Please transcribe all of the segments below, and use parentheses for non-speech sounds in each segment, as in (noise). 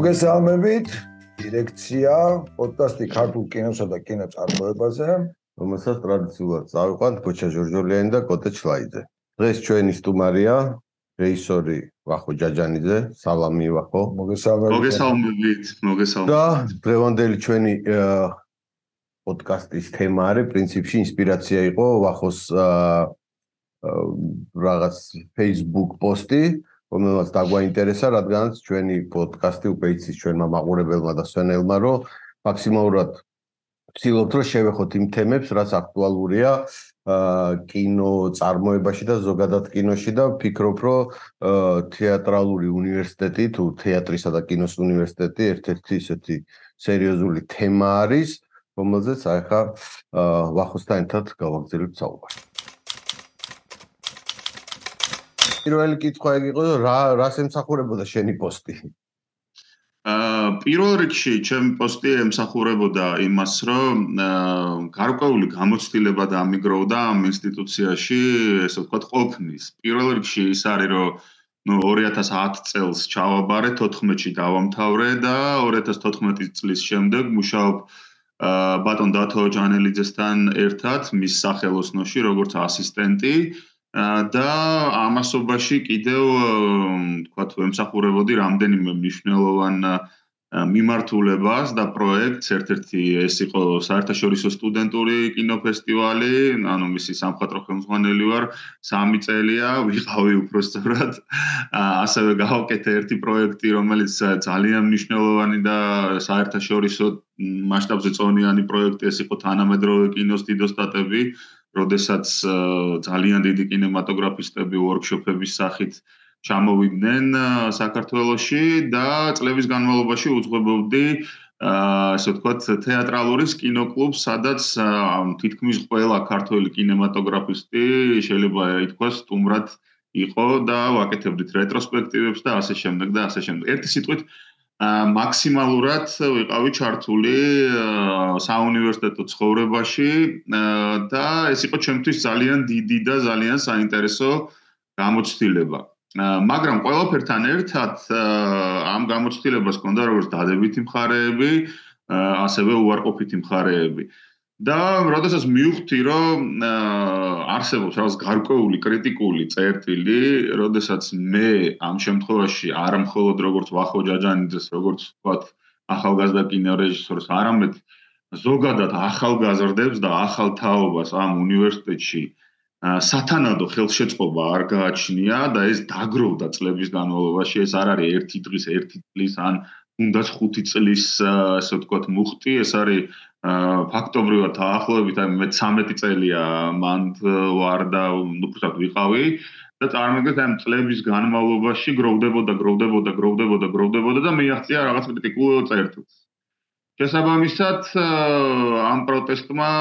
მოგესალმებით. დირექცია პოდკასტი ქართულ კინოსა და კინოწარმოებაზე რომელსაც ტრადიციულად წავიყვანთ კოჩა ჟორჟოლიანი და კოტე ჩლაიძე. დღეს ჩვენი სტუმარია რეჟისორი ვახო ჯაჯანიძე სალამი ვახო. მოგესალმებით. მოგესალმებით მოგესალმებით. და დღევანდელი ჩვენი პოდკასტის თემა არის პრინციპში ინსპირაცია იყო ვახოს რაღაც Facebook პოსტი რომელსაც დაგვაინტერესა, რადგანაც ჩვენი პოდკასტი უკვე იცის ჩვენმა მაყურებელმა და სვენელმა, რომ მაქსიმალურად ვცდილობთ რომ შევეხოთ იმ თემებს, რაც აქტუალურია კინო წარმოებაში და ზოგადად კინოში და ვფიქრობ, რომ თეატრალური უნივერსიტეტი თუ თეატრისა და კინოს უნივერსიტეტი ერთ-ერთი ისეთი სერიოზული თემა არის, რომელზეც ახლა ვახოსთან ერთად გავაგზავნებთ საუბარს. პირველი კითხვა ეგ იყო რა რას ემსახურებოდა შენი პოსტი? აა პირველ რიგში ჩემი პოსტი ემსახურებოდა იმას, რომ გარკვეული გამოცდილება დაამიგროვდა ამ ინსტიტუციაში, ესე ვთქვათ, ყოფნის. პირველ რიგში ის არის, რომ ну 2010 წელს ჩავაბარე 14-ში დავამთავრე და 2014 წლის შემდეგ მუშაობ აა ბატონ დათო ჯანელიძესთან ერთად მის სახელოსნოში როგორც ასისტენტი. და ამასობაში კიდევ თქვა თუ ემსახურებოდი რამდენიმე მნიშვნელოვან მიმართულებას და პროექტს ერთ-ერთი ეს იყო საერთაშორისო სტუდენტური კინოფესტივალი, ანუ მისი სამხატვრო ხელმძღვანელი ვარ, 3 წელია ვიყავი უბრალოდ. ასევე გავაკეთე ერთი პროექტი, რომელიც ძალიან მნიშვნელოვანი და საერთაშორისო მასშტაბზე წონიანი პროექტი, ეს იყო თანამედროვე კინოს დიდოსტატები. როდესაც ძალიან დიდი კინემატოგრაფისტები ვორქშოპების სახით ჩამოვიდნენ საქართველოში და წლების განმავლობაში უძღვებობდი აა ასე ვთქვათ თეატრალური კინოკლუბს, სადაც თითქმის ყველა ქართველი კინემატოგრაფისტი შეიძლება ითქვას სტუმრად იყო და ვაკეთებდით რეტროსპექტივებს და ასე შემდეგ და ასე შემდეგ. ერთი სიტყვით მაქსიმალურად ვიყავი ჩართული საუნივერსიტეტო ცხოვრებაში და ეს იყო ჩემთვის ძალიან დიდი და ძალიან საინტერესო გამოცდილება. მაგრამ ყველაფერთან ერთად ამ გამოცდილებას ჰქონდა როგორც დადებითი მხარეები, ასევე უარყოფითი მხარეები. და როდესაც მივხვდი რომ არსებობს რაღაც გარკვეული კრიტიკული წერტილი, როდესაც მე ამ შემთხვევაში არ მხოლოდ როგორც ვახო ჯაჯანიძეს, როგორც ვთქვათ, ახალგაზრდა კინორეჟისორს, არამედ ზოგადად ახალგაზრდებს და ახალ თაობას ამ უნივერსიტეტში სათანადო ხელშეწყობა არ გააჩნია და ეს დაგროვდა წლების განმავლობაში, ეს არ არის ერთი დღის, ერთი წლის ან თუნდაც 5 წლის, ასე ვთქვათ, მუხტი, ეს არის ფაქტობრივად დაახლოებით აი მე 13 წელია მან ვარ და უბრალოდ ვიყავი და წარმოგიდგენთ ამ წლების განმავლობაში გროვდებოდა გროვდებოდა გროვდებოდა გროვდებოდა და მიაღწია რაღაც კრიტიკულ წერტილს. შესაბამისად ამ პროტესტმა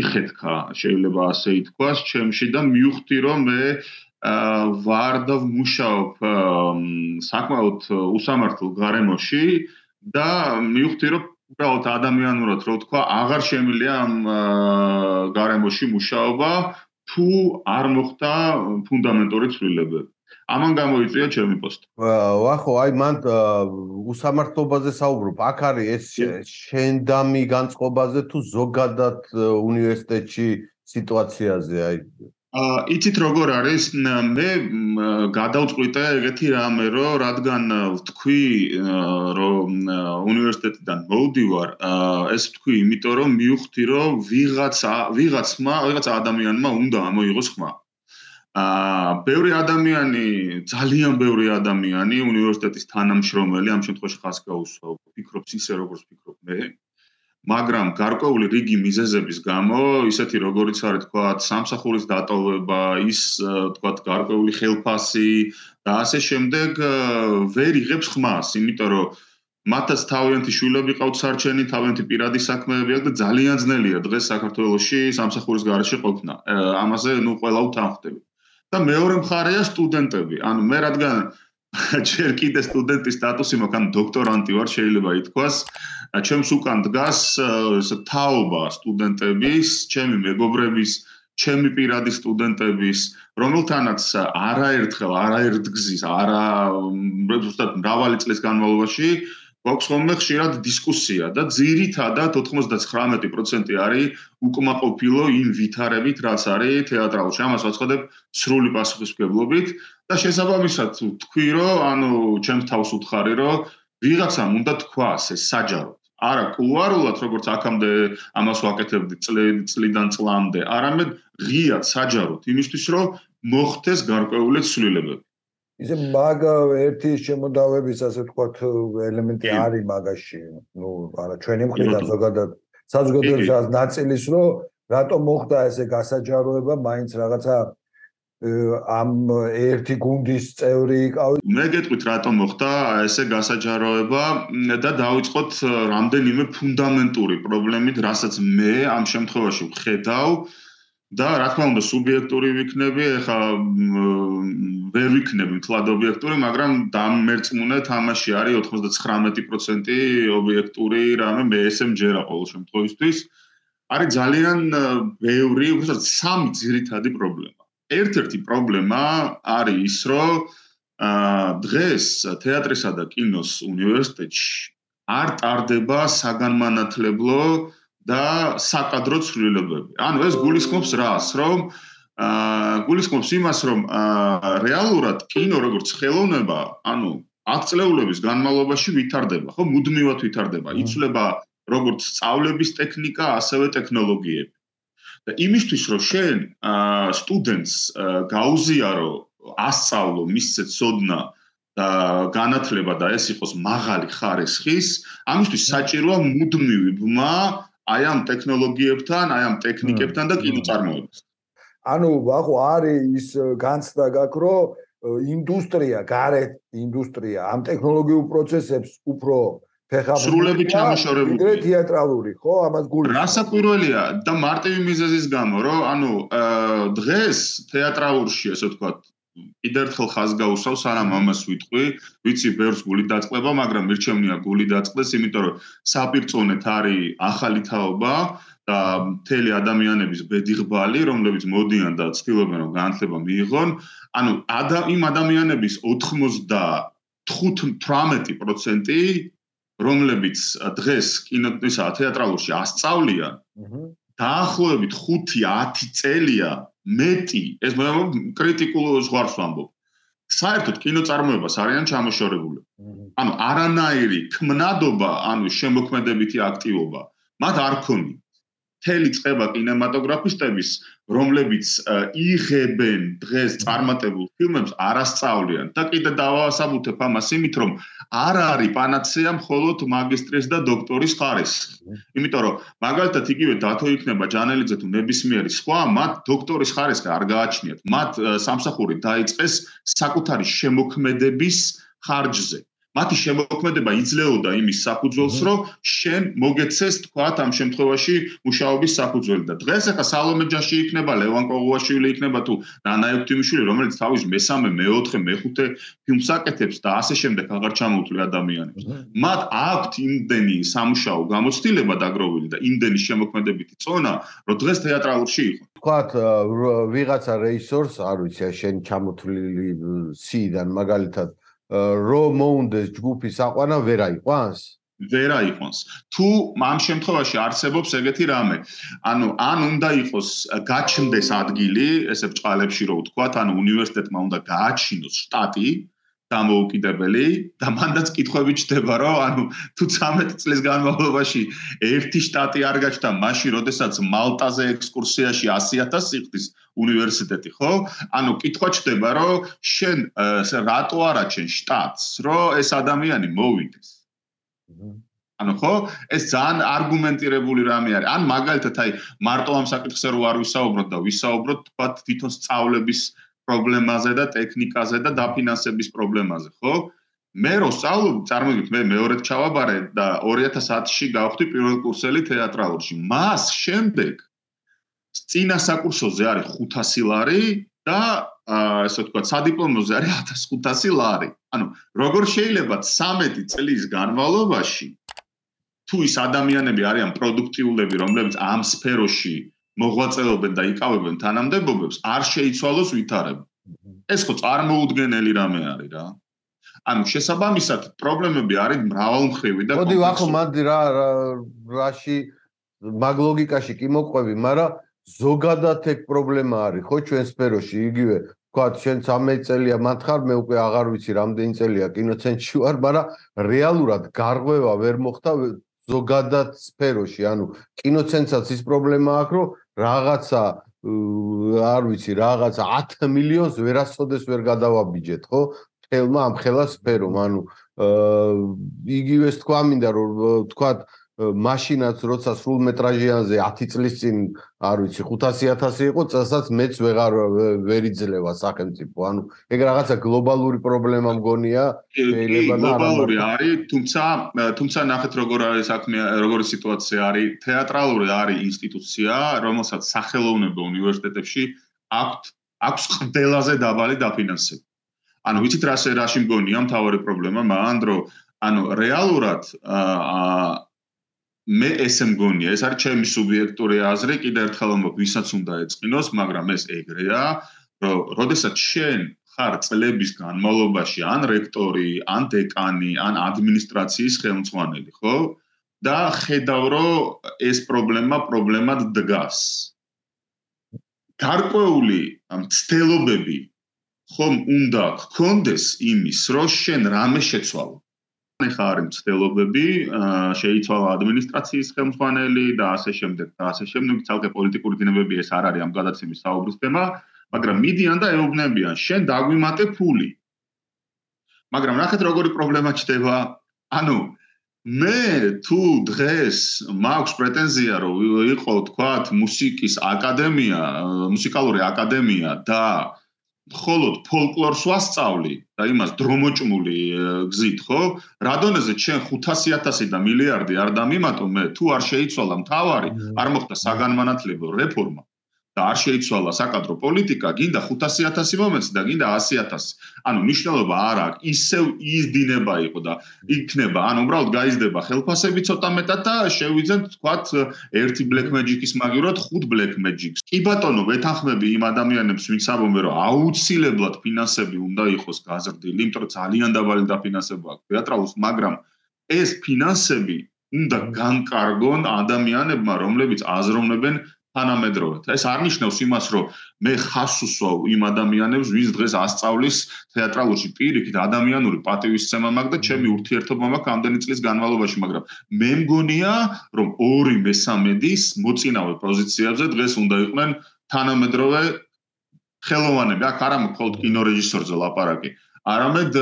იხეთქა შეიძლება ასე ითქვას ჩემში და მივხვდი რომ მე ვარ და ვმუშაობ საკმაოდ უსამართლ გარემოში და მივხვდი რომ უბრალოდ ადამიანურად რო თქვა, აღარ შემილია ამ გარემოში მუშაობა, თუ არ მოხდა ფუნდამენტური ცვლილებები. ამან გამოიწვია ჩემი პოსტი. ვახო, აი მან უსამართლობაზე საუბრობ. აქ არის ეს შენდამი განწყობაზე თუ ზოგადად უნივერსიტეტში სიტუაციაზე, აი აა იცით როგორ არის? მე გადავწყვიტე ეგეთი რამე რომ რადგან ვთქვი რომ უნივერსიტეტიდან მოვდივარ ეს ვთქვი იმიტომ რომ მივხვდი რომ ვიღაც ვიღაცმა ვიღაც ადამიანმა უნდა ამოიღოს ხმა აა ბევრი ადამიანი ძალიან ბევრი ადამიანი უნივერსიტეტის თანამშრომელი ამ შემთხვევაში ხას გაუსვა ფიქრობს ისე როგორც ფიქრობ მე მაგრამ გარკვეული რიგი მიზეზების გამო, ისეთი როგორიც არის თქვა, სამსახურის დატოვება, ის თქვა გარკვეული ხელფასი და ასე შემდეგ ვერ იღებს ხმას, იმიტომ რომ მათაც თავიანთი შვილები ყავთ სარჩენი, თავიანთი პირადი საქმეები აქვს და ძალიან ძნელია დღეს საქართველოში სამსახურის გარეშე ყოფნა. ამაზე ნუ ყველა უთანხმდები. და მეორე მხარეა სტუდენტები. ანუ მე რადგან (laughs) ჯერ კიდე სტუდენტის სტატუსი მაქვს, ან დოქტორანტი ვარ, შეიძლება ითქვას. ჩემს უკან დგას თაობა სტუდენტების, ჩემი მეგობრების, ჩემი პირადი სტუდენტების, რომელთანაც არაერთხელ, არაერთგზის, არა ზუსტად მრავალი წლის განმავლობაში გვაქვს ხოლმე ხშირად დისკუსია და ძირითადად 99% არის უკმაყოფილო იმ ვითარებით, რაც არის თეატრალში. ამას ვაცხადებ სრული პასუხისმგებლობით და შესაბამისად თქვი, რომ ანუ ჩემს თავს უთხარი, რომ ვიღაცამ უნდა თქვას ეს საჯაროდ. არა კულუარულად, როგორც აქამდე ამას ვაკეთებდი წლიდან წლამდე, არამედ ღიად საჯაროდ იმისთვის, რომ მოხდეს გარკვეული ცვლილებები. ისე მაგ ერთი შემოდავების ასე ვთქვათ ელემენტი არის მაგაში. ნუ არა ჩვენი მხრიდან ზოგადად საზოგადოების ნაწილის რომ რატომ მოხდა ესე გასაჯაროება მაინც რაღაცა ამ ერთი გუნდის წევრი იყავით მე გეტყვით რატომ მოხდა ესე გასაჯაროება და დავიწყოთ რამდენიმე ფუნდამენტური პრობლემით რასაც მე ამ შემთხვევაში ვხედავ და რა თქმა უნდა სუბიექტური ვიქნები, ეხა ვერ ვიქნები თლად ობიექტური, მაგრამ დამერწმუნე თამაში არის 99% ობიექტური, რამე მე ესე მჯერა ყოველ შემთხვევისთვის. არის ძალიან ბევრი, უბრალოდ სამი ძირითადი პრობლემა. ერთ-ერთი პრობლემა არის ის, რომ აა დღეს თეატრისა და კინოს უნივერსიტეტში არ ტარდება საგანმანათლებლო და საკადრო ცვლილებები. ანუ ეს გულისხმობს რას, რომ აა გულისხმობს იმას, რომ აა რეალურად კინო როგორც ხელოვნება, ანუ აკწლეულების განმავლობაში ვითარდება, ხო, მუდმივად ვითარდება. იცვლება როგორც სწავლების ტექნიკა, ასევე ტექნოლოგიები. და იმისთვის, რომ შენ აა სტუდენტს გაუზიარო, ასწავლო, მისცე ცოდნა და განათლება და ეს იყოს მაღალი ხარისხის, ამისთვის საჭიროა მუდმივი ბმა აი ამ ტექნოლოგიებთან, აი ამ ტექნიკებთან და კინოწარმოებას. ანუ ვაღო არის ის განცდა გაქვს, რომ ინდუსტრია, გარეთ ინდუსტრია ამ ტექნოლოგიურ პროცესებს უფრო ფეხაბურთი ჩამოშორებული. ეგრე თეატრალური, ხო? ამას გული. რასაკვირველია და მარტივი მიზეზის გამო, რომ ანუ დღეს თეატრალურში, ასე ვთქვათ, კიდევ ერთხელ ხაზ გაუსავ სანამ ამას ვიტყვი, ვიცი ბევრს გული დაწყება, მაგრამ მირჩევნია გული დაწყდეს, იმიტომ რომ საპირწონეთ არის ახალი თაობა და მთელი ადამიანების ბედიღბალი, რომლებიც მოდიან და ცდილობენ რომ განათლება მიიღონ, ანუ იმ ადამიანების 95-18% რომლებიც დღეს კინოსა თეატრალურში ასწავლიან, დაახლოებით 5-10 წელია მეტი ეს მე კრიტიკულ ზღვარს ვამბობ. საერთოდ კინოწარმოებას არიან ჩამოშორებული. ანუ არანაირი ქმნადობა, ანუ შემოქმედებითი აქტივობა მათ არ ქონია. მთელი წება კინემატოგრაფისტების, რომლებიც იღებენ დღეს წარმატებულ ფილმებს, არასწავლიან და კიდე დავასაბუთებ ამას იმით, რომ არ არის პანაცეა მხოლოდ მაგისტრის და დოქტორის ხარისხი. იმიტომ რომ მაგალითად იგივე დათო იქნება ჯანელიძე თუ ნებისმიერი სხვა, მათ დოქტორის ხარისხი არ გააჩნიათ. მათ სამსახური დაიწყეს საკუთარი შემოქმედების ხარჯზე. მათი შემოქმედება იძლეოდა იმის საფუძველს, რომ შენ მოგეცეს თქვათ ამ შემთხვევაში მუშაობის საფუძველი და დღეს ახლა სალომე ჯაში იქნება, ლევან კოღუაშვილი იქნება თუ ნანა ევთიმიშვილი, რომელიც თავის მესამე, მეოთხე, მეხუთე ფილმს აკეთებს და ასე შემდეგ აღარ ჩამოთვლი ადამიანებს. მათ აქვთ იმდენი სამუშაო გამოცდილება დაგროვილი და იმდენი შემოქმედებითი წონა, რომ დღეს თეატრალურში იყო. თქვათ ვიღაცა რეჟისორს, არ ვიცი, შენ ჩამოთვლილი სიიდან მაგალითად რომ მოუნდეს ჯგუფის აყვანა ვერ აიყვანს? ვერ აიყვანს. თუ ამ შემთხვევაში არსებობს ეგეთი რამე, ანუ ან უნდა იყოს გაჩნდეს ადგილი, ესე ბჭყალებში რო ვთქვათ, ანუ უნივერსიტეტმა უნდა გააჩინოს შტატი, დამოუკიდებელი და მანდაც კითხვები ჩდება, რომ ანუ თუ 13 წლის განმავლობაში ერთი შტატი არ გაჩნდა, მაშინ როდესაც მალტაზე ექსკურსიაში 100000 სიხდის უნივერსიტეტი, ხო? ანუ კითხვა ჩდება, რომ შენ რატო არ აჩენ შტატს, რომ ეს ადამიანი მოვიდეს. ანუ ხო, ეს ძალიან არგუმენტირებული რამე არის. ან მაგალითად, აი, მარტო ამ საკითხზე რო არ ვისაუბროთ და ვისაუბროთ თქვა თვითონ სწავლების პრობლემაზე და ტექნიკაზე და დაფინანსების პრობლემაზე, ხო? მე რო სწავლობ, წარმოგიდგენთ, მე მეორედ ჩავაბარე და 2010-ში გავხდი პირველ კურსელი თეატრალურში. მას შემდეგ წინა საკურსოზე არის 500 ლარი და აა ესე ვთქვათ, სადიპლომოზე არის 1500 ლარი. ანუ როგორ შეიძლება 13 წლის განმავლობაში თუ ის ადამიანები არიან პროდუქტიულები, რომლებიც ამ სფეროში მოღვაწეობენ და იკავებენ თანამდებობებს, არ შეიცვალოს ვითარება. ეს ხო წარმოუდგენელი რამე არის რა. ანუ შესაბამისად პრობლემები არის მრავალმხრივი და მოდი ახლა მანდი რა რაში მაგ ლოგიკაში კი მოყვები, მაგრამ ზოგადად ეგ პრობლემა არის, ხო ჩვენ სფეროში იგივე ვთქვათ, შენ 13 წელია მანთხარ, მე უკვე აღარ ვიცი რამდენი წელია კინოცენტრში ვარ, მაგრამ რეალურად გარღვევა ვერ მოხდა ზოგადად სფეროში, ანუ კინოცენტრსაც ის პრობლემა აქვს, რომ რაღაცა არ ვიცი, რაღაცა 10 მილიონს ვერასოდეს ვერ გადავაბიჯეთ, ხო? ხელმა ამ ხელა სფერომ, ანუ იგივეს თქვა მინდა რომ ვთქვათ მაშინაც როცა სრულ მეტრაჟიანზე 10 წლის წინ არ ვიცი 500000 იყო წელსაც მეც ვეღარ ვერიძლევა სახელმწიფო. ანუ ეგ რაღაცა გლობალური პრობლემა მგონია შეიძლება და გლობალური არის თუმცა თუმცა ნახეთ როგორ არის საქმე როგორი სიტუაცია არის. თეატრალური არის ინსტიტუცია რომელსაც სახელოვნებო უნივერსიტეტებში აქვს აქვს ყველაზე დაბალი დაფინანსება. ანუ ვიცით რა რაში მგონია მთავარი პრობლემა? მან დრო ანუ რეალურად აა მე ესე მგონია, ეს არის ჩემი სუბიექტური აზრი, კიდევ ერთხელ მომო ვისაც უნდა ეწყინოს, მაგრამ ეს ეგრეა, რომ როდესაც შენ ხარ წლების განმავლობაში ან რექტორი, ან დეკანი, ან ადმინისტრაციის ხელმძღვანელი, ხო? და ხედავ, რომ ეს პრობლემა პრობლემად დგას. გარკვეული მცდელობები ხომ უნდა გქონდეს იმის, რომ შენ რამე შეცვალო. ეხა არის მცდელობები, შეიცვალა ადმინისტრაციის ხელმძღვანელი და ასე შემდეგ და ასე შემდეგ, ცალკე პოლიტიკური დინებები ეს არ არის ამ გადაცემის საუბრის თემა, მაგრამ მიდიან და ეუბნებიან, შენ დაგვიმატე ფული. მაგრამ ნახეთ როგორი პრობლემა ჩდება. ანუ მე თუ დღეს მაქვს პრეტენზია რომ იყო თქვათ მუსიკის აკადემია, მუსიკალური აკადემია და მხოლოდ ფოლკლორს ვასწავლი და იმას დრომოჭმული გზით, ხო? რადონეზე ჩვენ 500000 და მილიარდი არ დამიმატო მე, თუ არ შეიცვალა მთავარი, არ მოხდა საგანმანათლებლო რეფორმა. და არ შეიცვალა საკადრო პოლიტიკა, გინდა 500000 მომენტს და გინდა 100000. ანუ მნიშვნელობა არ აქვს, ისევ იზდინება იყო და იქნება, ანუ უბრალოდ გაიზრდება ხელფასები ცოტა მეტად და შევიძენ თქვათ ერთი black magic-ის მაგივრად ხუთ black magic-ს. კი ბატონო, ვეთანხმები იმ ადამიანებს, ვინც ამბობენ, რომ აუცილებლად ფინანსები უნდა იყოს გაზრდილი, იმიტომ რომ ძალიან დაბალი დაფინანსება აქვს თეატრალს, მაგრამ ეს ფინანსები უნდა განკარგონ ადამიანებმა, რომლებიც აზროვნებენ თანამედროვედ. ეს არნიშნავს იმას, რომ მე ხას უსვავ იმ ადამიანებს, ვინც დღეს ასწავლის თეატრალურში პირიქით ადამიანური პატივისცემა მაქვს და ჩემი ურთიერთობა მაქვს ამდენი წლის განმავლობაში, მაგრამ მე მგონია, რომ 2/3-ის მოწინავე პოზიციებზე დღეს უნდა იყვნენ თანამედროვე ხელოვანები. აქ არა მხოლოდ კინორეჟისორზე ლაპარაკი. არამედ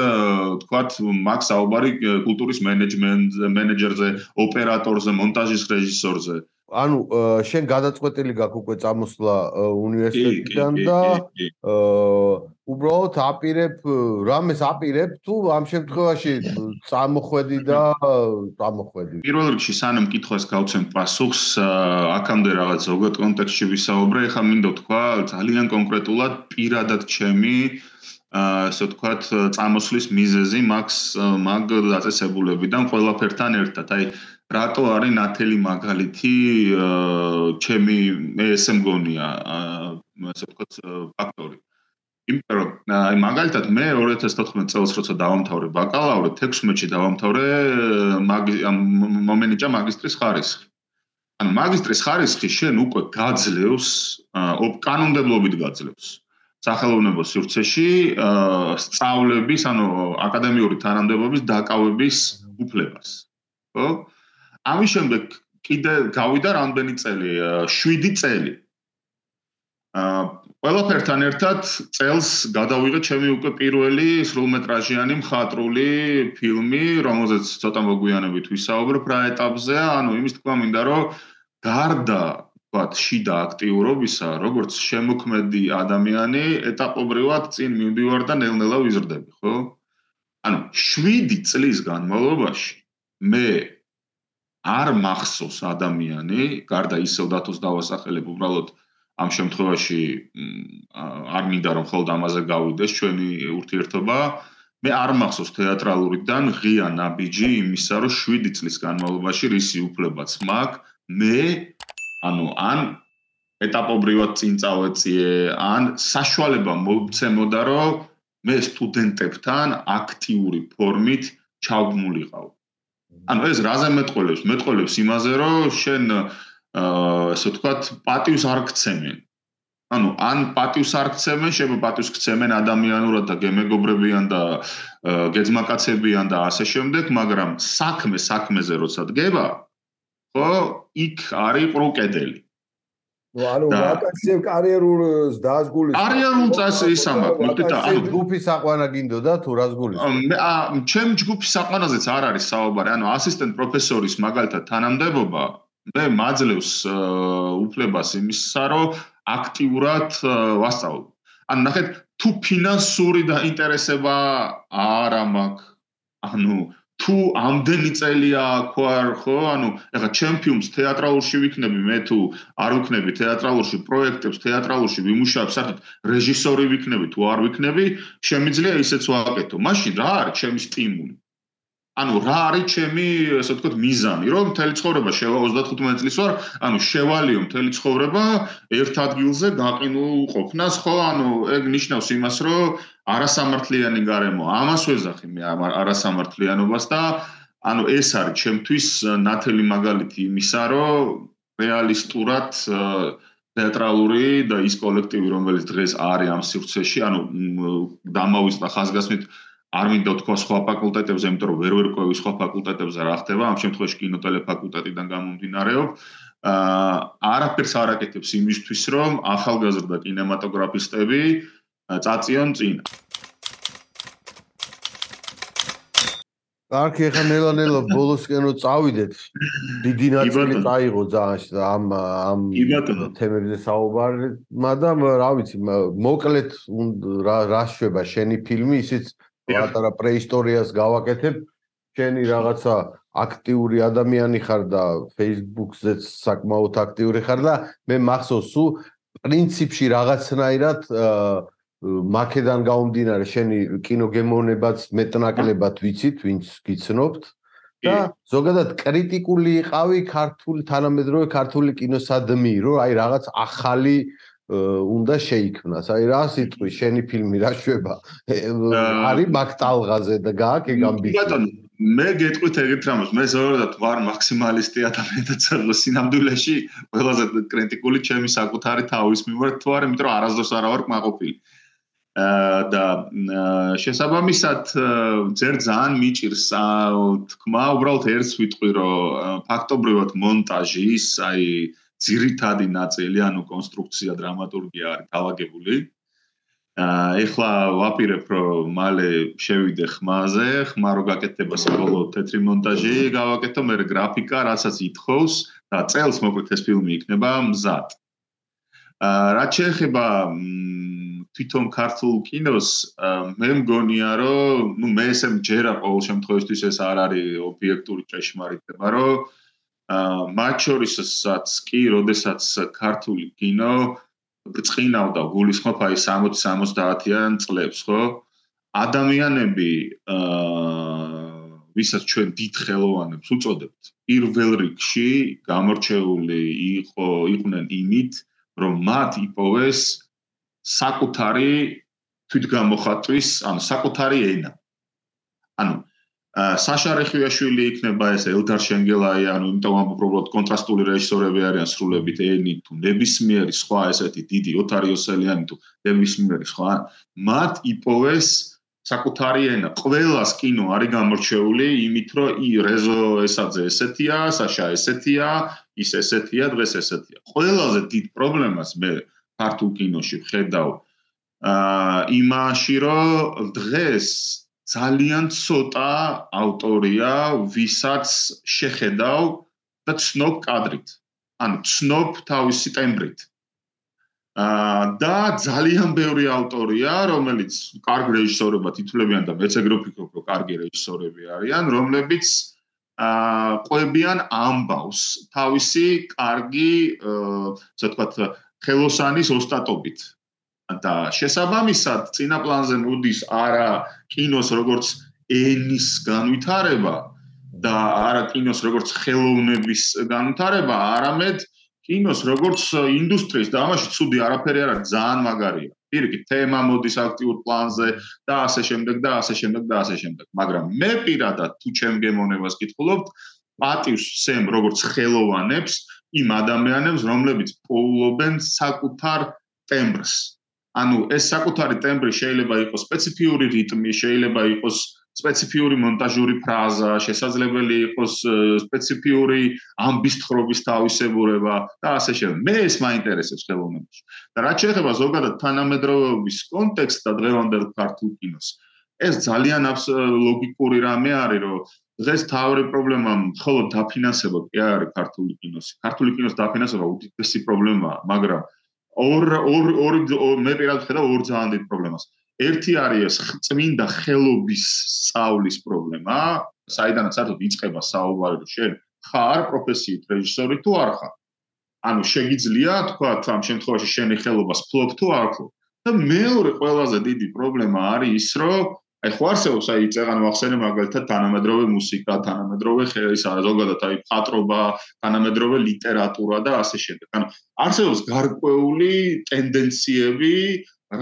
თქვათ მაქს აუბარი კულტურის მენეჯმენტზე, მენეჯერზე, ოპერატორზე, მონტაჟის რეჟისორზე. ანუ შენ გადაწყვეტილი გაქვს უკვე წამოსვლა უნივერსიტეტიდან და უბრალოდ აპირებ რამეს აპირებ თუ ამ შემთხვევაში წამოხვედი და წამოხვედი? პირველ რიგში სანამ კითხვას გავცემ პასუხს აქამდე რაღაც ზოგად კონტექსტში ვისაუბრე. ეხლა მინდა თქვა ძალიან კონკრეტულად პირადად ჩემი აა ასე ვთქვათ წამოსვლის მიზეზი მაქს მაგ დაწესებულებიდან ყველაფერთან ერთად. აი რატო არის ნათელი მაგალითი ჩემი მე ესე მგონია ასე ვთქვათ ფაქტორი. იმიტომ რომ აი მაგალითად მე 2014 წელს როცა დავამთავრე ბაკალავრე 16-ში დავამთავრე მომენიჭა მაგისტრის ხარისხი. ანუ მაგისტრის ხარისხი შენ უკვე გაძლევს კანონმდებლობით გაძლევს სახელოვნებო სივრცეში სწავლების ანუ აკადემიური თანამდებობის დაკავების უფლებას. ხო ამის შემდეგ კიდე გავიდა რამდენი წელი? 7 წელი. აა ყველაფერთან ერთად წელს გადავიღე ჩემი უკვე პირველი სრულმეტრაჟიანი მხატვრული ფილმი, რომელზეც ცოტა მოგვიანებით ვისაუბრებ რა ეტაპზე, ანუ იმის თქვა მინდა, რომ გარდა ვთქვათ, შიდა აქტიურობისა, როგორც შემოქმედი ადამიანი, ეტაპობრივად წინ მივდივარ და ნელ-ნელა ვიზრდები, ხო? ანუ 7 წლის განმავლობაში მე არ მახსოვს ადამიანი, გარდა ისევ დათოს დავასახელებ უბრალოდ ამ შემთხვევაში არ მინდა რომ ხოლმე ამაზე გავიდეს ჩვენი ურთიერთობა. მე არ მახსოვს თეატრალურიდან ღია ნაბიჯი იმისა, რომ 7 წლის განმავლობაში რისი უფლებაც მაქვს, მე ანუ ან ეტაპობრივად წინ წავეწიე, ან საშუალება მოგცემოდა, რომ მე სტუდენტებთან აქტიური ფორმით ჩავგმულიყავ. ანუ ეს რაზე მეტყოლებს? მეტყოლებს იმაზე, რომ შენ აა ასე ვთქვათ, პატივს არ გცემენ. ანუ ან პატივს არ გცემენ, შეიძლება პატივს გცემენ ადამიანურად და გემეგობრებიან და გეძმაკაცებიან და ასე შემდეგ, მაგრამ საქმე საქმეზე როცა დგება, ხო, იქ არის პროკედელი. ანუ ვაკანსიებ კარიერულს დაასგულის კარიერულ წას ისამა მოდი და ანუ ჯგუფის აყვანა გინდოდა თუ რას გულის მე ჩემ ჯგუფის აყვანაზეც არ არის საუბარი ანუ ასისტენტ პროფესორის მაგალითად თანამდებობა მე მაძლევს უფლებას იმისა რომ აქტიურად ვასწავლო ანუ ნახეთ თუ ფინანსური დაინტერესება არ მაქვს ანუ თუ ამდენი წელია ქვარ ხო? ანუ ეხლა ჩემპიონს თეატრალურში ვიქნები მე თუ არ ვიქნები თეატრალურში პროექტებს თეატრალურში ვიმუშავებ საერთოდ რეჟისორი ვიქნები თუ არ ვიქნები შემიძლია ისეც ვაკეთო. მაშინ რა არის ჩემი სტიმული ანუ რა არის ჩემი ასე ვთქვათ მიზანი? რომ მთელი ცხოვრება შევა 35 წლის ვარ ანუ შევალიო მთელი ცხოვრება ერთ ადგილზე გაყინულ ყოფნას ხო? ანუ ეგ ნიშნავს იმას რომ არასამართლიანი გარემო ამას ვეძახი მე არასამართლიანობას და ანუ ეს არის ჩემთვის ნათელი მაგალითი იმისა რომ რეალისტურად თეატრალური და ის კოლექტივი რომელიც დღეს არის ამ სივრცეში ანუ დამავიწყდა ხაზგასმით არ მინდა თქვა სხვა ფაკულტეტებზე, იმიტომ რომ ვერ ვერკვევი სხვა ფაკულტეტებზე რა ხდება, ამ შემთხვევაში კინოტელეფაკულტეტიდან გამომდინარეობს. აა არაფერს არ აკეთებს იმისთვის, რომ ახალგაზრდა კინემატოგრაფისტები წაწიონ წინ. არქი ახლა ნელა-ნელა ბოლოსკენო წავიდეთ. დიდი ნაწილი წაიღო ძალიან ამ ამ თემებზე საუბარი, მაგრამ რა ვიცი, მოკლედ რა რა შვება შენი ფილმი, ისიც პატარა პრეისტორიას გავაკეთებ. შენი რაღაცა აქტიური ადამიანი ხარ და Facebook-ზეც საკმაოდ აქტიური ხარ და მე მახსოვს სულ პრინციპში რაღაცნაირად მაკედან გაუმდინარე შენი კინოგემოვნებაც მეტნაკლებად ვიცით ვინც გიცნობთ. და ზოგადად კრიტიკული იყავი ქართული თანამედროვე ქართული კინოსადმი რომ აი რაღაც ახალი უნდა შეიქმნას. აი რა სიტყვი შენი ფილმი რა შვება? არის მაგტალღაზე და გააკე გამბი. ბატონო, მე გეტყვით ეგეთ რამოს. მე ზოგადად ვარ მაქსიმალისტი ადამიანად წერლო სინამდვილეში, ყველაზე კრიტიკული ჩემი საკუთარი თავის მიმართ თუ არა, იმიტომ რომ არასდროს არ ვარ კმაყოფილი. და შესაბამისად ძერ ძალიან მიჭირს თქმა, უბრალოდ ერთს ვიტყვი, რომ ფაქტობრივად მონტაჟის, აი ძირითადი ნაწილი, ანუ კონსტრუქცია, დრამატურგია არის თავაგებული. აა ეხლა ვაპირებ, რომ მალე შევიდე ხმაზე, ხმა რო გაკეთდება საბოლოო თეთრი მონტაჟი, გავაკეთო მე გრაფიკა, რასაც ითხოვს და წელს მოკლედ ეს ფილმი იქნება მზად. აა რაც შეეხება თვითონ ქართულ კინოს, მე მგონია, რომ ნუ მე ესე მჯერა ყოველ შემთხვევაში ეს არ არის ობიექტური ჭეშმარიტება, რომ მათ შორისაც კი, როდესაც ქართული კინო ბრწყინავდა გულისხმობ აი 60-70-იან წლებს, ხო? ადამიანები აა ვისაც ჩვენ დიდ ხელოვანებს უწოდებთ, პირველ რიგში გამორჩეული იყო იყვნენ იმით, რომ მათ იპოვეს საკუთარი თვითგამოხატვის, ანუ საკუთარი ენა. ანუ საშა რეხვიაშვილი იქნება ეს ელდარ შენგელაი ანუ იმიტომ ამ უბრალოდ კონტრასტული რეჟისორები არიან სრულებით ენი თუ ნებისმიერი სხვა ესეთი დიდი ოტარიოსელიანი თუ ნებისმიერი სხვა მათ იპოვეს საკუთარი ენა ყველას კინო არის გამორჩეული იმით რომ ი რეზო ესაძე ესეთია საშა ესეთია ის ესეთია დღეს ესეთია. ყველაზე დიდ პრობლემას მე ქართულ კინოში ვხედავ აა იმაში რომ დღეს ძალიან ცოტა ავტორია, ვისაც შეხედავ და ცნობ კადრით. ანუ ცნობ თავისი ტემბრით. აა და ძალიან ბევრი ავტორია, რომელიც კარგ რეჟისორებად ითვლებიან და მეც ეგრე ვფიქრობ, რომ კარგი რეჟისორები არიან, რომლებიც აა ყვებიან ამბავს თავისი კარგი, ასე ვთქვათ, ხელოსანის ოსტატობით. და შესაბამისად წინა პლანზე მოდის არა კინოს როგორც ენის განვითარება და არა კინოს როგორც ხელოვნების განვითარება, არამედ კინოს როგორც ინდუსტრიის და ამაში ცუდი არაფერი არ არის, ძალიან მაგარია. პირიქით თემა მოდის აქტიურ პლანზე და ასე შემდეგ და ასე შემდეგ და ასე შემდეგ. მაგრამ მე პირადად თუ ჩემ გემოვნებას კითხულობთ, პატივს სემ როგორც ხელოვანებს იმ ადამიანებს, რომლებიც პოულობენ საკუთარ ტემბრს. ანუ ეს საკუთარი ტემბრი შეიძლება იყოს სპეციფიური რიტმი, შეიძლება იყოს სპეციფიური მონტაჟური ფრაზა, შესაძლებელი იყოს სპეციფიური ამბისთხრობის თავისებურება და ასე შემდეგ. მე ეს მაინტერესებს ხელოვნებაში. და რაც შეეხება ზოგადად თანამედროვეობის კონტექსტს და დღევანდელ ქართულ კინოს, ეს ძალიან ლოგიკური რამე არის, რომ დღეს თავი პრობლემა მხოლოდ დაფინანსება კი არის ქართული კინოს. ქართული კინოს დაფინანსება უდიდესი პრობლემაა, მაგრამ ორ ორ მე პირადად ხედავ ორ ძალიან დიდ პრობლემას. ერთი არის წმინდა ხელობის სწავლის პრობლემა, საიდანაც საერთოდ იწყება საუბარი, რომ შენ ხარ პროფესიით რეჟისორი თუ არ ხარ. ანუ შეგიძლია თქვა ამ შემთხვევაში შენი ხელობას ფლობ თუ არ ფლობ. და მეორე ყველაზე დიდი პრობლემა არის ის, რომ აი ხო არსებობს აი წეგან მოახსენე მაგალითად თანამედროვე მუსიკა, თანამედროვე ხელის არა ზოგადად აი ფატრობა, თანამედროვე ლიტერატურა და ასე შემდეგ. ანუ არსებობს გარკვეული ტენდენციები,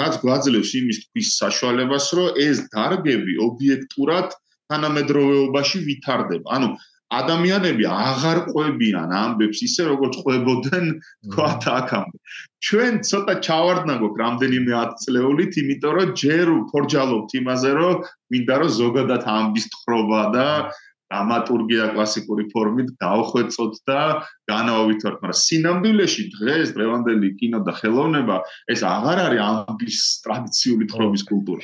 რაც გვაძლევს იმის თქვის საშუალებას, რომ ეს დარგები ობიექტურად თანამედროვეობაში ვითარდება. ანუ ადამიანები აღარ ყვებიან ამბებს ისე როგორც ყვებოდნენ თქვათ აქამდე. ჩვენ ცოტა ჩავარდნა გვაქვს რამდენიმე ათწლეულით, იმიტომ რომ ჯერ უფორჯალობთ იმაზე, რომ მინდა რომ ზოგადად ამბის თხრობა და დრამატურგია კლასიკური ფორმით დაუხვეწოთ და განავითავთ, მაგრამ სინამდვილეში დღეს დღევანდელი კინო და ხელოვნება ეს აღარ არის ამბის ტრადიციული თხრობის კულტურა.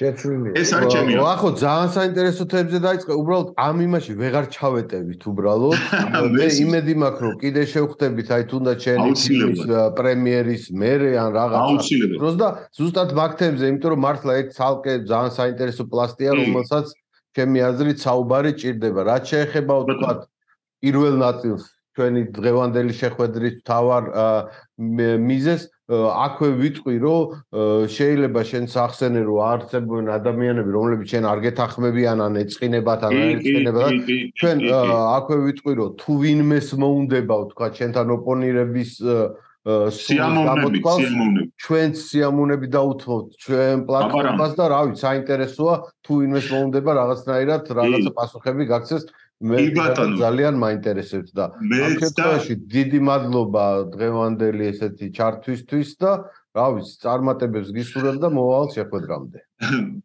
ეს არის ჩემი. ხო, ძალიან საინტერესო თემებზე დაიწყე. უბრალოდ ამ იმაში ვეღარ ჩავეტევით უბრალოდ. (laughs) მე იმედი მაქვს, რომ კიდე შევხვდებით, აი თუნდაც ჩემი პრემიერის მერე ან რაღაცა. დროს და ზუსტად მაგ თემზე, იმიტომ რომ მართლა ერთ ცალკე ძალიან საინტერესო პლასტია, რომელსაც ჩემი აზრით საუბარი ჭირდება. რაც შეეხება ვთქვათ პირველ ნაწილს ჩვენი დღევანდელი შეხვედრის თავარ მიზეს აქვე ვიტყვი რომ შეიძლება შენ სახსენე რომ არსებობენ ადამიანები რომლებიც შენ არ გეთახმებიან ან ეწყინებათ ან არ ეწყინებათ. ჩვენ აქვე ვიტყვი რომ თუ ვინმეს მოუნდება ვთქვათ შენთან ოპონირების სიამოვნები სიამოვნები. ჩვენ სიამოვნები დაუთმოთ ჩვენ პლატფორმას და რავი საინტერესოა თუ ინვეს მოუნდება რაღაცნაირად რაღაცა პასუხები გაქცეს მე ძალიან მაინტერესებს და ამ შემთხვევაში დიდი მადლობა დღევანდელი ესეთი ჩართვისთვის და რავი წარმატებებს გისურვებ და მოვალ შეხვედრამდე.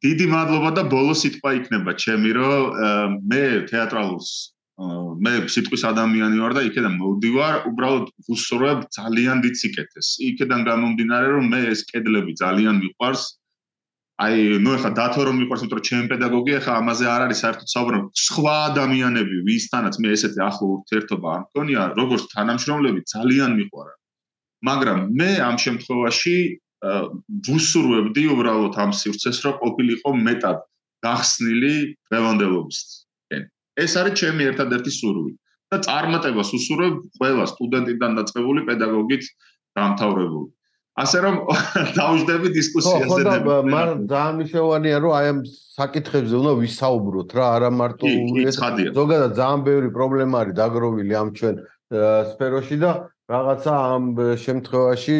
დიდი მადლობა და ბოლო სიტყვა იქნება ჩემი რომ მე თეატრალურს მე სიტყვის ადამიანი ვარ და იქიდან მოვდივარ, უბრალოდ ვუსურვებ ძალიან დიდ სიკეთეს. იქიდან გამომდინარე, რომ მე ეს კედლები ძალიან მიყვარს. აი, ნუ ეხა დათო რომ მიყვარს, იმიტომ რომ ჩემი პედაგოგი ეხა ამაზე არ არის საერთოდ საუბარი. სხვა ადამიანები, ვისთანაც მე ესეთი ახლო ურთიერთობა არ მქონია, როგორც თანამშრომლები ძალიან მიყვარა. მაგრამ მე ამ შემთხვევაში ვუსურვებდი უბრალოდ ამ სივრცეს, რომ ყოფილიყო მეტად გახსნილი დღევანდელობისთვის. ეს არის ჩემი ერთადერთი სურვილი და წარმატებას უსურვებ ყველა სტუდენტიდან დაწყებული პედაგოგით დამთავრებული. ასე რომ (laughs) დავждები დისკუსიაზე. ხო, ხო, მაგრამ ძალიან მნიშვნელოვანია რომ აი ამ საკითხებზე უნდა ვისაუბროთ რა, არა მარტო ზოგადად ძალიან ბევრი პრობლემა არის დაგროვილი ამ ჩვენ სფეროში და რაღაცა ამ შემთხვევაში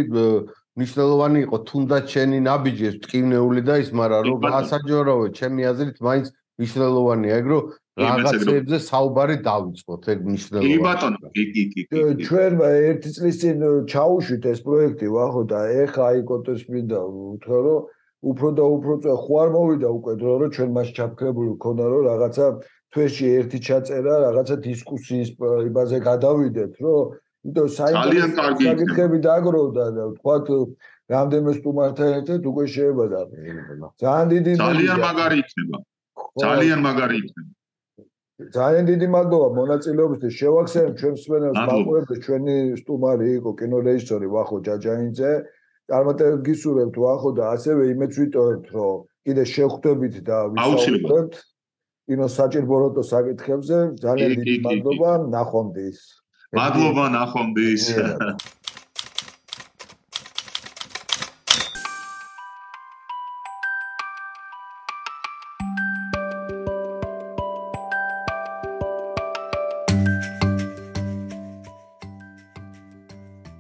მნიშვნელოვანი იყო თუნდაც ჩენი ნაბიჯი ეს ტკივნეული და ის, მაგრამ რომ გასაჯაროო, ჩემი აზრით მაინც მნიშვნელოვანია ეგ რომ რაღაცებზე საუბარი დავიწყოთ ეგ მნიშვნელოვანია. კი ბატონო, კი კი კი. ჩვენ ერთი წლის წინ ჩაუშვით ეს პროექტი ვახო და ეხა აი კონტეს მინდა უთქო რომ უფრო და უფრო ხო არ მოვიდა უკვე დრო რომ ჩვენ მას ჩაფქრებული ქონა რომ რაღაცა თვეში ერთი ჩაწერა რაღაცა დისკუსიის იმაზე გადავიდეთ რომ იმიტომ საინტერესო საკითხები დააგროვდა და თქვა რამდენიმე სტუმართან ერთად უკვე შეებადა. ძალიან დიდი ძალიან მაგარი იქნება. ძალიან მაგარი იქნება ძალიან დიდი მადლობა მონაწილეობისთვის. შევახსენებ ჩვენს მსმენელს მაყურებელს ჩვენი სტუმარი იყო კინორეჟისორი ვახო ჯაჯაინძე. წარმატებებს გისურვებთ ვახო და ასევე იმეც ვიტოვებთ, რომ კიდე შევხვდებით და ვისაუბრებთ კინოს საჭიროებო საკითხებზე. ძალიან დიდი მადლობა, ნახვამდის. მადლობა, ნახვამდის.